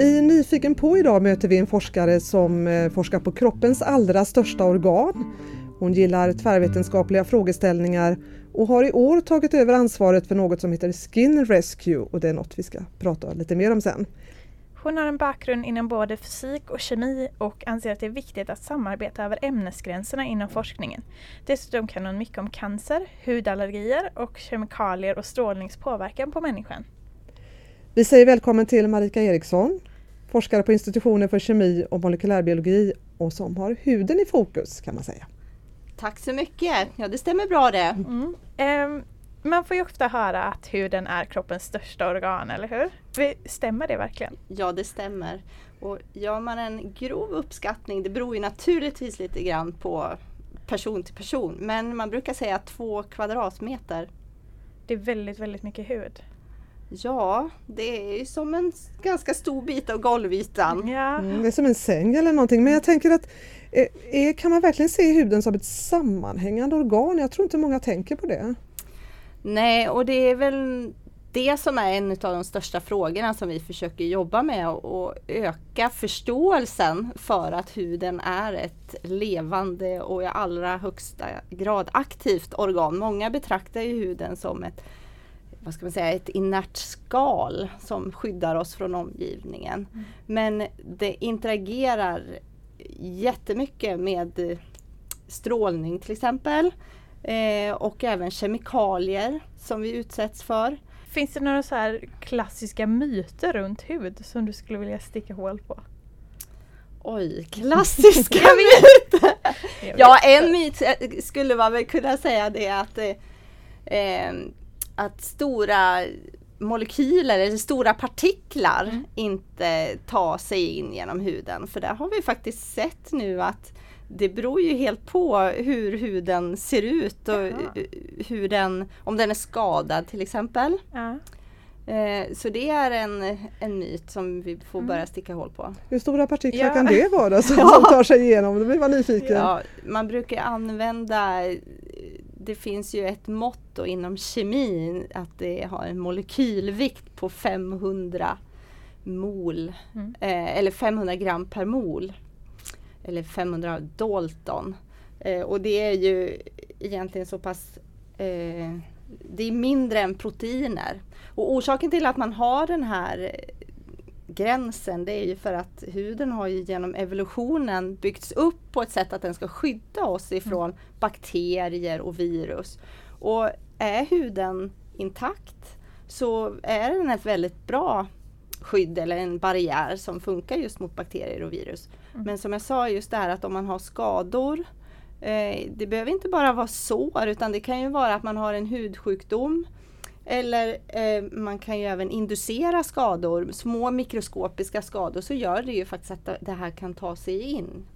I Nyfiken på idag möter vi en forskare som eh, forskar på kroppens allra största organ. Hon gillar tvärvetenskapliga frågeställningar och har i år tagit över ansvaret för något som heter Skin Rescue och det är något vi ska prata lite mer om sen. Hon har en bakgrund inom både fysik och kemi och anser att det är viktigt att samarbeta över ämnesgränserna inom forskningen. Dessutom kan hon mycket om cancer, hudallergier och kemikalier och strålningspåverkan på människan. Vi säger välkommen till Marika Eriksson, forskare på institutionen för kemi och molekylärbiologi och som har huden i fokus kan man säga. Tack så mycket! Ja det stämmer bra det. Mm. Um, man får ju ofta höra att huden är kroppens största organ, eller hur? Stämmer det verkligen? Ja, det stämmer. Och gör man en grov uppskattning, det beror ju naturligtvis lite grann på person till person, men man brukar säga två kvadratmeter. Det är väldigt, väldigt mycket hud. Ja, det är som en ganska stor bit av golvytan. Ja. Mm, det är som en säng eller någonting, men jag tänker att är, eh, eh, kan man verkligen se huden som ett sammanhängande organ? Jag tror inte många tänker på det. Nej, och det är väl det som är en av de största frågorna som vi försöker jobba med och öka förståelsen för att huden är ett levande och i allra högsta grad aktivt organ. Många betraktar ju huden som ett vad ska man säga, ett inert skal som skyddar oss från omgivningen. Mm. Men det interagerar jättemycket med strålning till exempel. Eh, och även kemikalier som vi utsätts för. Finns det några så här klassiska myter runt hud som du skulle vilja sticka hål på? Oj, klassiska myter! ja, en myt skulle man väl kunna säga det att, eh, att stora molekyler eller stora partiklar mm. inte tar sig in genom huden. För där har vi faktiskt sett nu att det beror ju helt på hur huden ser ut och Jaha. hur den, om den är skadad till exempel. Ja. Eh, så det är en, en myt som vi får börja mm. sticka hål på. Hur stora partiklar ja. kan det vara som, ja. som tar sig igenom? Då blir man nyfiken. Ja, man brukar använda det finns ju ett mått inom kemin att det har en molekylvikt på 500 mol mm. eh, eller 500 gram per mol eller 500 Dalton. Eh, och det är ju egentligen så pass eh, det är mindre än proteiner. Och orsaken till att man har den här gränsen det är ju för att huden har ju genom evolutionen byggts upp på ett sätt att den ska skydda oss ifrån mm. bakterier och virus. Och är huden intakt så är den ett väldigt bra skydd eller en barriär som funkar just mot bakterier och virus. Mm. Men som jag sa just det här att om man har skador eh, Det behöver inte bara vara sår utan det kan ju vara att man har en hudsjukdom eller eh, man kan ju även inducera skador, små mikroskopiska skador, så gör det ju faktiskt att det här kan ta sig in.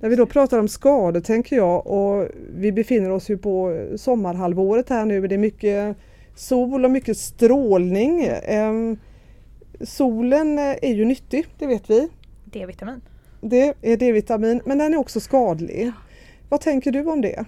När vi då pratar om skador tänker jag och vi befinner oss ju på sommarhalvåret här nu. Det är mycket sol och mycket strålning. Eh, solen är ju nyttig, det vet vi. D-vitamin. Det är D-vitamin, men den är också skadlig. Vad tänker du om det?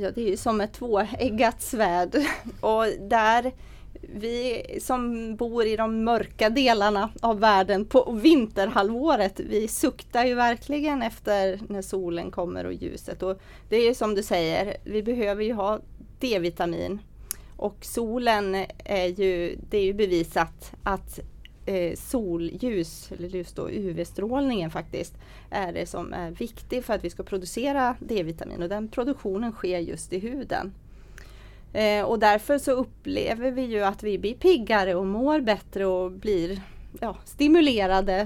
Ja, det är ju som ett tvåeggat svärd. Och där vi som bor i de mörka delarna av världen på vinterhalvåret, vi suktar ju verkligen efter när solen kommer och ljuset. Och det är ju som du säger, vi behöver ju ha D-vitamin. Och solen är ju, det är ju bevisat att eh, solljus, eller just då UV-strålningen faktiskt, är det som är viktigt för att vi ska producera D-vitamin och den produktionen sker just i huden. Eh, och därför så upplever vi ju att vi blir piggare och mår bättre och blir ja, stimulerade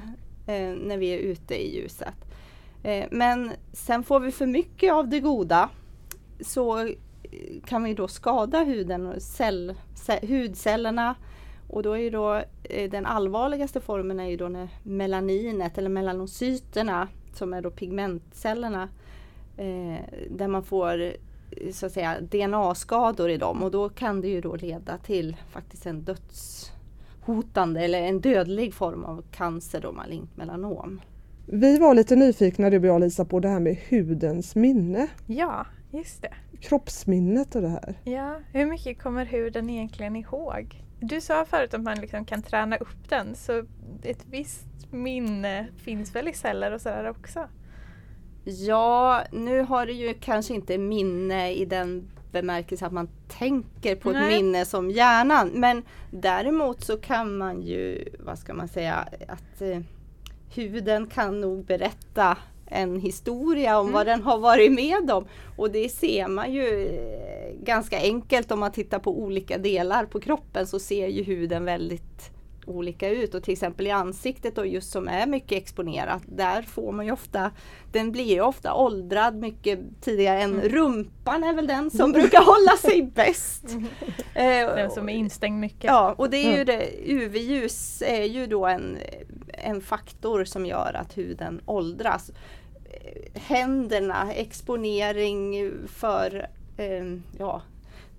eh, när vi är ute i ljuset. Eh, men sen får vi för mycket av det goda så kan vi då skada huden och cell, hudcellerna och då är ju då eh, den allvarligaste formen är ju då när melaninet eller melanocyterna som är då pigmentcellerna eh, där man får så att säga DNA-skador i dem och då kan det ju då leda till faktiskt en dödshotande eller en dödlig form av cancer då malignt melanom. Vi var lite nyfikna du och jag Lisa på det här med hudens minne. Ja, just det. kroppsminnet och det här. Ja, hur mycket kommer huden egentligen ihåg? Du sa förut att man liksom kan träna upp den så ett visst minne finns väl i celler och sådär också? Ja, nu har det ju kanske inte minne i den bemärkelse att man tänker på Nej. ett minne som hjärnan. Men däremot så kan man ju, vad ska man säga, att eh, huden kan nog berätta en historia om mm. vad den har varit med om. Och det ser man ju eh, ganska enkelt om man tittar på olika delar på kroppen så ser ju huden väldigt olika ut och till exempel i ansiktet och just som är mycket exponerat, där får man ju ofta, den blir ju ofta åldrad mycket tidigare än mm. rumpan är väl den som mm. brukar hålla sig bäst. Mm. Eh, den som är instängd mycket. Ja, och det är ju det, UV-ljus är ju då en, en faktor som gör att huden åldras. Händerna, exponering för eh, ja,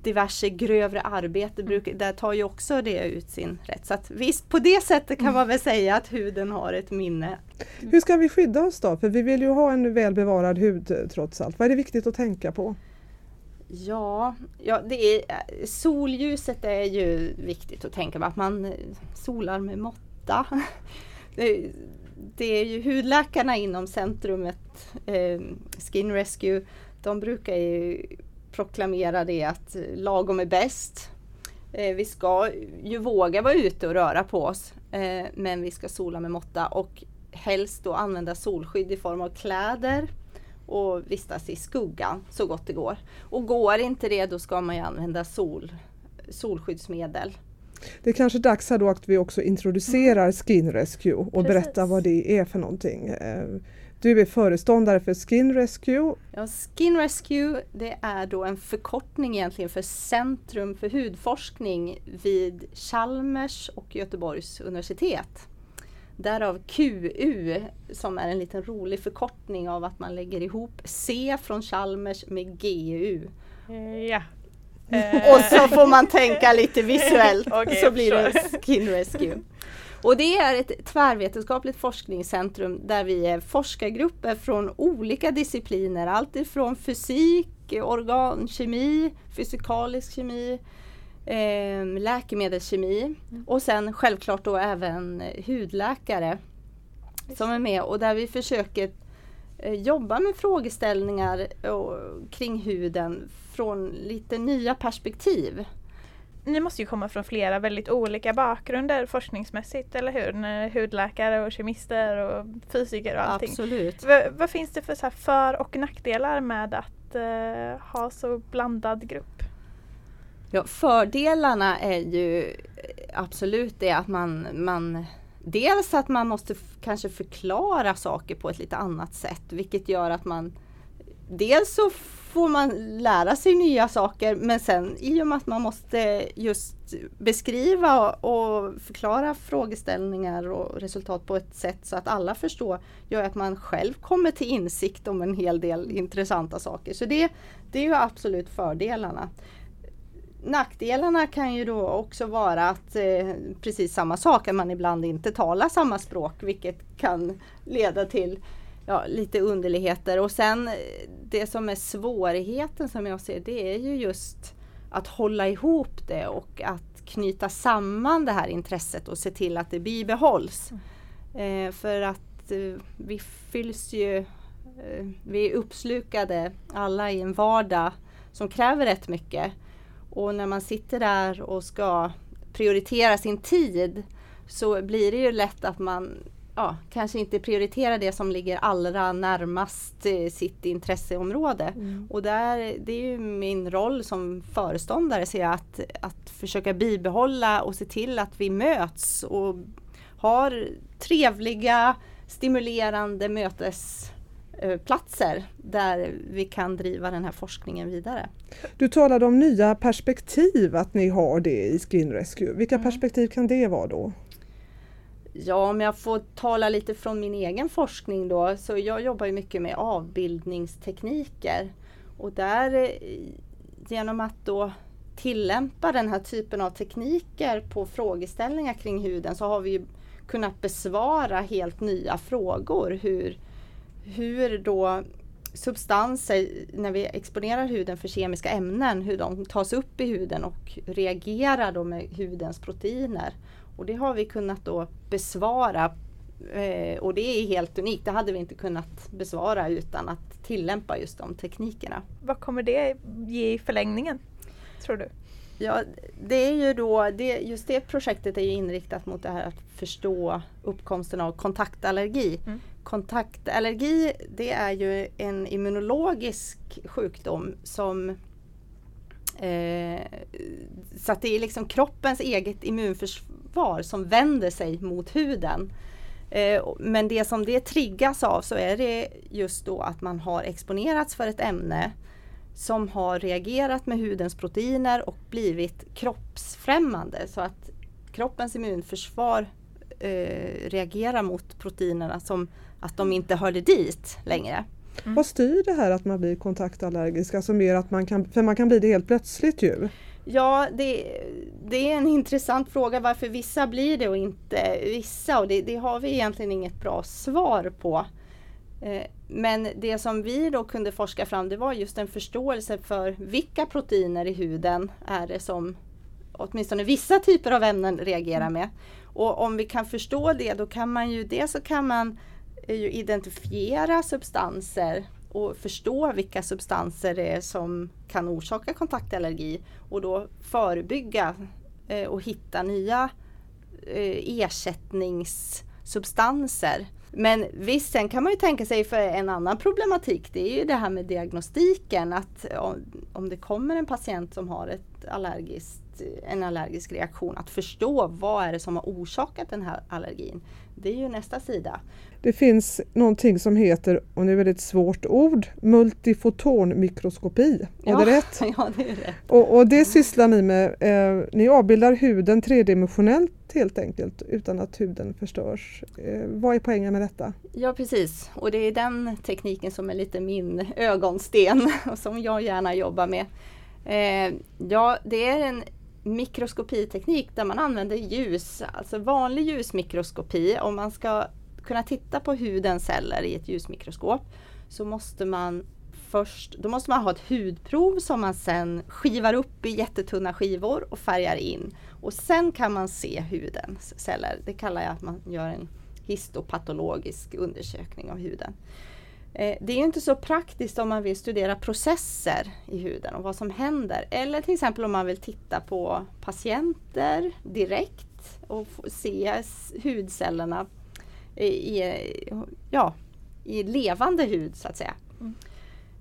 diverse grövre arbete, mm. bruk, där tar ju också det ut sin rätt. Så att visst, på det sättet kan man väl säga att huden har ett minne. Hur ska vi skydda oss då? För vi vill ju ha en väl bevarad hud trots allt. Vad är det viktigt att tänka på? Ja, ja det är, solljuset är ju viktigt att tänka på. Att man solar med måtta. Det, är ju hudläkarna inom centrumet eh, Skin Rescue. De brukar ju proklamera det att lagom är bäst. Eh, vi ska ju våga vara ute och röra på oss eh, men vi ska sola med måtta och helst då använda solskydd i form av kläder och vistas i skuggan så gott det går. Och går inte det då ska man ju använda sol, solskyddsmedel. Det är kanske dags här då att vi också introducerar Skin Rescue och Precis. berättar vad det är för någonting. Eh, du är föreståndare för Skin Rescue. Ja, Skin Rescue det är då en förkortning egentligen för Centrum för hudforskning vid Chalmers och Göteborgs universitet. Därav QU som är en liten rolig förkortning av att man lägger ihop C från Chalmers med GU. Ja. Och så får man tänka lite visuellt okay, så blir det Skin Rescue. Och det är ett tvärvetenskapligt forskningscentrum där vi är forskargrupper från olika discipliner. Allt ifrån fysik, organkemi, fysikalisk kemi, eh, läkemedelskemi mm. och sen självklart då även hudläkare som är med och där vi försöker eh, jobba med frågeställningar och, kring huden från lite nya perspektiv ni måste ju komma från flera väldigt olika bakgrunder forskningsmässigt, eller hur? Hudläkare och kemister och fysiker och allting. Absolut. V vad finns det för så för och nackdelar med att uh, ha så blandad grupp? Ja, fördelarna är ju absolut det att man, man Dels att man måste kanske förklara saker på ett lite annat sätt vilket gör att man Dels så får man lära sig nya saker men sen i och med att man måste just beskriva och förklara frågeställningar och resultat på ett sätt så att alla förstår gör att man själv kommer till insikt om en hel del intressanta saker. Så det, det är ju absolut fördelarna. Nackdelarna kan ju då också vara att eh, precis samma sak, att man ibland inte talar samma språk vilket kan leda till ja, lite underligheter. Och sen eh, det som är svårigheten som jag ser det är ju just att hålla ihop det och att knyta samman det här intresset och se till att det bibehålls. Mm. Eh, för att eh, vi fylls ju, eh, vi är uppslukade alla i en vardag som kräver rätt mycket. Och när man sitter där och ska prioritera sin tid så blir det ju lätt att man ja, kanske inte prioritera det som ligger allra närmast eh, sitt intresseområde. Mm. Och där, det är ju min roll som föreståndare ser jag, att, att försöka bibehålla och se till att vi möts och har trevliga, stimulerande mötesplatser där vi kan driva den här forskningen vidare. Du talade om nya perspektiv, att ni har det i Skin Rescue. Vilka mm. perspektiv kan det vara då? Ja, om jag får tala lite från min egen forskning då, så jag jobbar ju mycket med avbildningstekniker. Och där, eh, genom att då tillämpa den här typen av tekniker på frågeställningar kring huden så har vi kunnat besvara helt nya frågor. Hur, hur då substanser när vi exponerar huden för kemiska ämnen, hur de tas upp i huden och reagerar då med hudens proteiner. Och det har vi kunnat då besvara eh, och det är helt unikt. Det hade vi inte kunnat besvara utan att tillämpa just de teknikerna. Vad kommer det ge i förlängningen, tror du? Ja, det är ju då, det, just det projektet är ju inriktat mot det här att förstå uppkomsten av kontaktallergi. Mm. Kontaktallergi det är ju en immunologisk sjukdom som eh, så att det är liksom kroppens eget immunförsvar som vänder sig mot huden. Eh, men det som det triggas av så är det just då att man har exponerats för ett ämne som har reagerat med hudens proteiner och blivit kroppsfrämmande så att kroppens immunförsvar eh, reagerar mot proteinerna som att de inte hörde dit längre. Mm. Vad styr det här att man blir kontaktallergisk? Alltså mer att man kan, för man kan bli det helt plötsligt ju. Ja, det, det, är en intressant fråga varför vissa blir det och inte vissa och det, det har vi egentligen inget bra svar på. Eh, men det som vi då kunde forska fram det var just en förståelse för vilka proteiner i huden är det som åtminstone vissa typer av ämnen reagerar med. Och om vi kan förstå det då kan man ju det så kan man ju identifiera substanser och förstå vilka substanser det är som kan orsaka kontaktallergi och då förebygga eh, och hitta nya eh, ersättningssubstanser men visst, sen kan man ju tänka sig för en annan problematik. Det är ju det här med diagnostiken. Att om det kommer en patient som har ett allergiskt, en allergisk reaktion, att förstå vad är det som har orsakat den här allergin. Det är ju nästa sida. Det finns någonting som heter, och det är ett väldigt svårt ord, multifotonmikroskopi. Ja, är det rätt? Ja, det är rätt. Och, och det sysslar ni med. Eh, ni avbildar huden tredimensionellt helt enkelt utan att huden förstörs. Eh, vad är poängen med detta? Ja precis och det är den tekniken som är lite min ögonsten och som jag gärna jobbar med. Eh, ja, det är en mikroskopiteknik där man använder ljus, alltså vanlig ljusmikroskopi. Om man ska kunna titta på hudens celler i ett ljusmikroskop så måste man först, då måste man ha ett hudprov som man sen skivar upp i jättetunna skivor och färgar in. Och sen kan man se hudens celler. Det kallar jag att man gör en histopatologisk undersökning av huden. Eh, det är inte så praktiskt om man vill studera processer i huden och vad som händer. Eller till exempel om man vill titta på patienter direkt och se hudcellerna i, ja, i levande hud så att säga. Mm.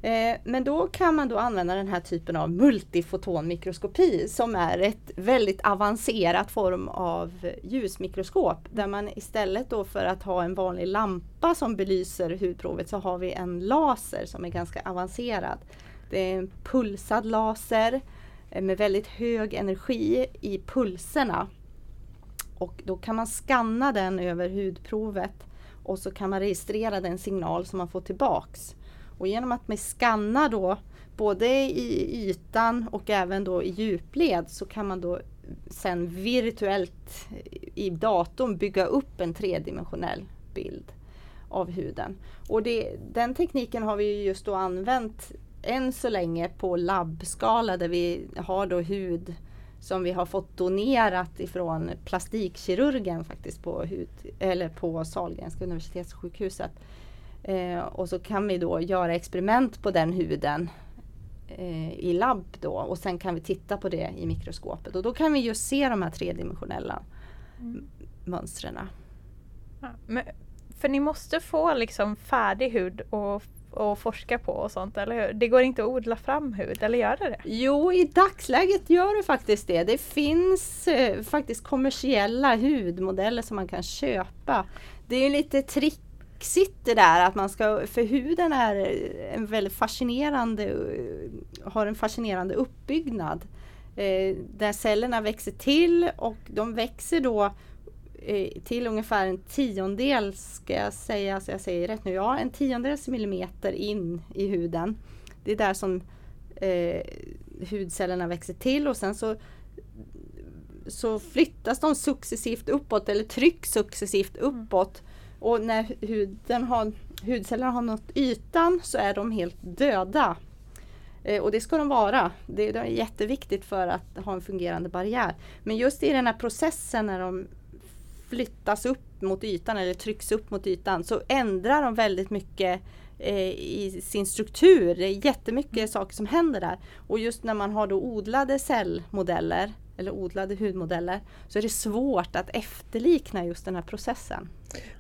Eh, men då kan man då använda den här typen av multifotonmikroskopi som är ett väldigt avancerat form av ljusmikroskop där man istället då för att ha en vanlig lampa som belyser hudprovet så har vi en laser som är ganska avancerad. Det är en pulsad laser eh, med väldigt hög energi i pulserna. Och då kan man skanna den över hudprovet och så kan man registrera den signal som man får tillbaks. Och genom att man skannar då både i ytan och även då i djupled så kan man då sen virtuellt i datorn bygga upp en tredimensionell bild av huden. Och det, den tekniken har vi just då använt än så länge på labbskala där vi har då hud som vi har fått donerat ifrån plastikkirurgen faktiskt på, hud, eller på Sahlgrenska universitetssjukhuset. Eh, och så kan vi då göra experiment på den huden eh, i labb då och sen kan vi titta på det i mikroskopet och då kan vi just se de här tredimensionella mm. mönstren. Ja, för ni måste få liksom färdig hud och och forska på och sånt, eller hur? Det går inte att odla fram hud, eller gör det det? Jo, i dagsläget gör det faktiskt det. Det finns eh, faktiskt kommersiella hudmodeller som man kan köpa. Det är lite trick det där att man ska, för huden är en väldigt fascinerande, har en fascinerande uppbyggnad. Eh, där cellerna växer till och de växer då eh, till ungefär en tiondel, ska jag säga, så jag säger rätt nu, ja en tiondels millimeter in i huden. Det är där som eh, hudcellerna växer till och sen så så flyttas de successivt uppåt eller trycks successivt uppåt och när huden har hudcellerna har nått ytan så är de helt döda. Eh, och det ska de vara. Det, det är jätteviktigt för att ha en fungerande barriär. Men just i den här processen när de flyttas upp mot ytan eller trycks upp mot ytan så ändrar de väldigt mycket eh, i sin struktur. Det är jättemycket mm. saker som händer där. Och just när man har då odlade cellmodeller eller odlade hudmodeller så är det svårt att efterlikna just den här processen.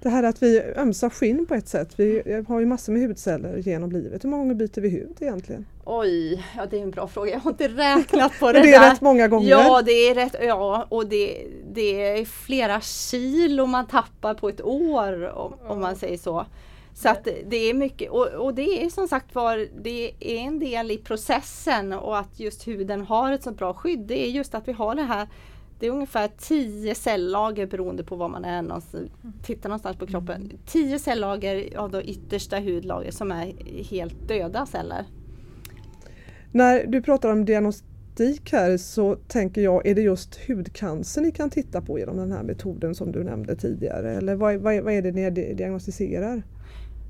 Det här att vi ömsar skinn på ett sätt. Vi har ju massor med hudceller genom livet. Hur många gånger byter vi hud egentligen? Oj, ja det är en bra fråga. Jag har inte räknat på det det är där. rätt många gånger. Ja, det är rätt. Ja, och det, det är flera kilo man tappar på ett år om, om man säger så. Så att det är mycket och, och, det är som sagt var det är en del i processen och att just huden har ett så bra skydd. Det är just att vi har det här det är ungefär 10 cellager beroende på var man är någonstans, tittar någonstans på kroppen. 10 cellager av det yttersta hudlagret som är helt döda celler. När du pratar om diagnostik här så tänker jag, är det just hudcancer ni kan titta på genom den här metoden som du nämnde tidigare? Eller vad, vad, vad är det ni diagnostiserar?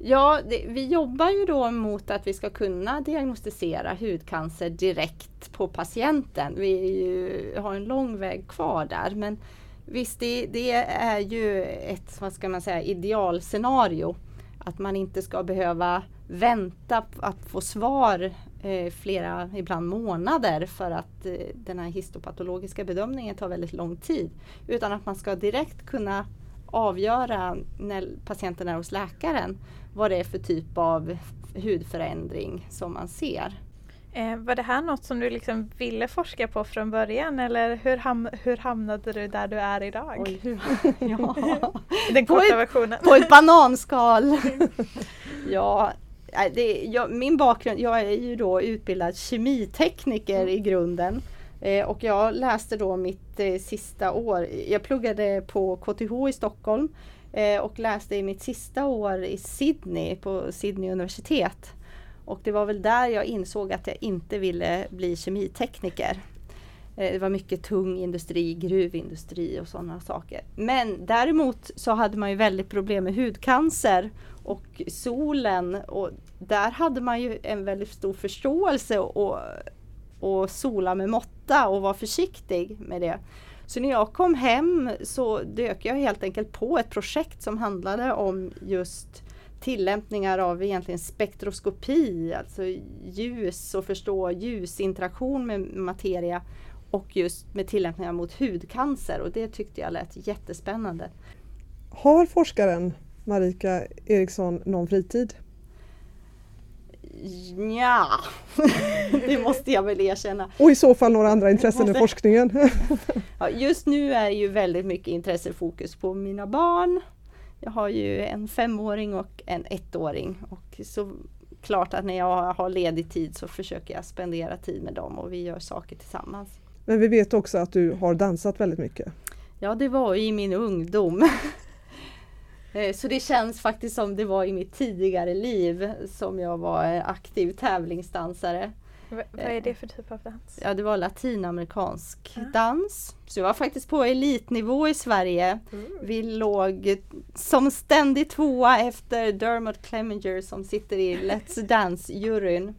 Ja, det, vi jobbar ju då mot att vi ska kunna diagnostisera hudcancer direkt på patienten. Vi ju, har en lång väg kvar där men visst det, det, är ju ett vad ska man säga, idealscenario. Att man inte ska behöva vänta att få svar eh, flera, ibland månader för att eh, den här histopatologiska bedömningen tar väldigt lång tid. Utan att man ska direkt kunna avgöra när patienten är hos läkaren vad det är för typ av hudförändring som man ser. Eh, var det här något som du liksom ville forska på från början eller hur, ham hur hamnade du där du är idag? Oj, hur, ja. Den korta på versionen. På ett bananskal! ja, det, jag, min bakgrund, jag är ju då utbildad kemitekniker i grunden. Eh, och jag läste då mitt eh, sista år, jag pluggade på KTH i Stockholm eh, och läste i mitt sista år i Sydney på Sydney universitet. Och det var väl där jag insåg att jag inte ville bli kemitekniker. Eh, det var mycket tung industri, gruvindustri och sådana saker. Men däremot så hade man ju väldigt problem med hudcancer och solen och där hade man ju en väldigt stor förståelse och, och sola med måtta och vara försiktig med det. Så när jag kom hem så dök jag helt enkelt på ett projekt som handlade om just tillämpningar av egentligen spektroskopi, alltså ljus och förstå ljusinteraktion med materia och just med tillämpningar mot hudcancer och det tyckte jag lät jättespännande. Har forskaren Marika Eriksson någon fritid? Ja, det måste jag väl erkänna. Och i så fall några andra intressen än forskningen? ja, just nu är ju väldigt mycket intressefokus på mina barn. Jag har ju en femåring och en ettåring. Och så klart att när jag har ledig tid så försöker jag spendera tid med dem och vi gör saker tillsammans. Men vi vet också att du har dansat väldigt mycket. Ja, det var i min ungdom. Eh, så det känns faktiskt som det var i mitt tidigare liv som jag var aktiv tävlingsdansare. V vad är det för typ av dans? Ja, det var latinamerikansk ah. dans. Så jag var faktiskt på elitnivå i Sverige. Mm. Vi låg som ständig tvåa efter Dermot Clemenger som sitter i Let's Dance-juryn.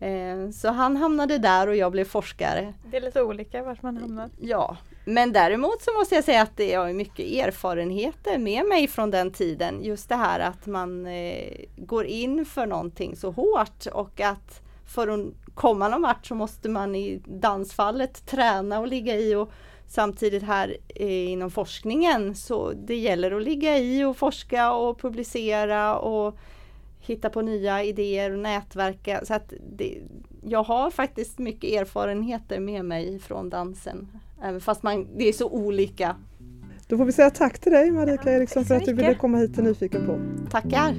Eh, så han hamnade där och jag blev forskare. Det är lite olika vart man hamnar. Ja, men däremot så måste jag säga att det har mycket erfarenheter med mig från den tiden. Just det här att man eh, går in för någonting så hårt och att för att komma någon vart så måste man i dansfallet träna och ligga i och samtidigt här eh, inom forskningen så det gäller att ligga i och forska och publicera och hitta på nya idéer och nätverka. Så att det, jag har faktiskt mycket erfarenheter med mig från dansen. Även fast man, det är så olika. Då får vi säga tack till dig Marika Eriksson för att du ville komma hit till Nyfiken på. Tackar!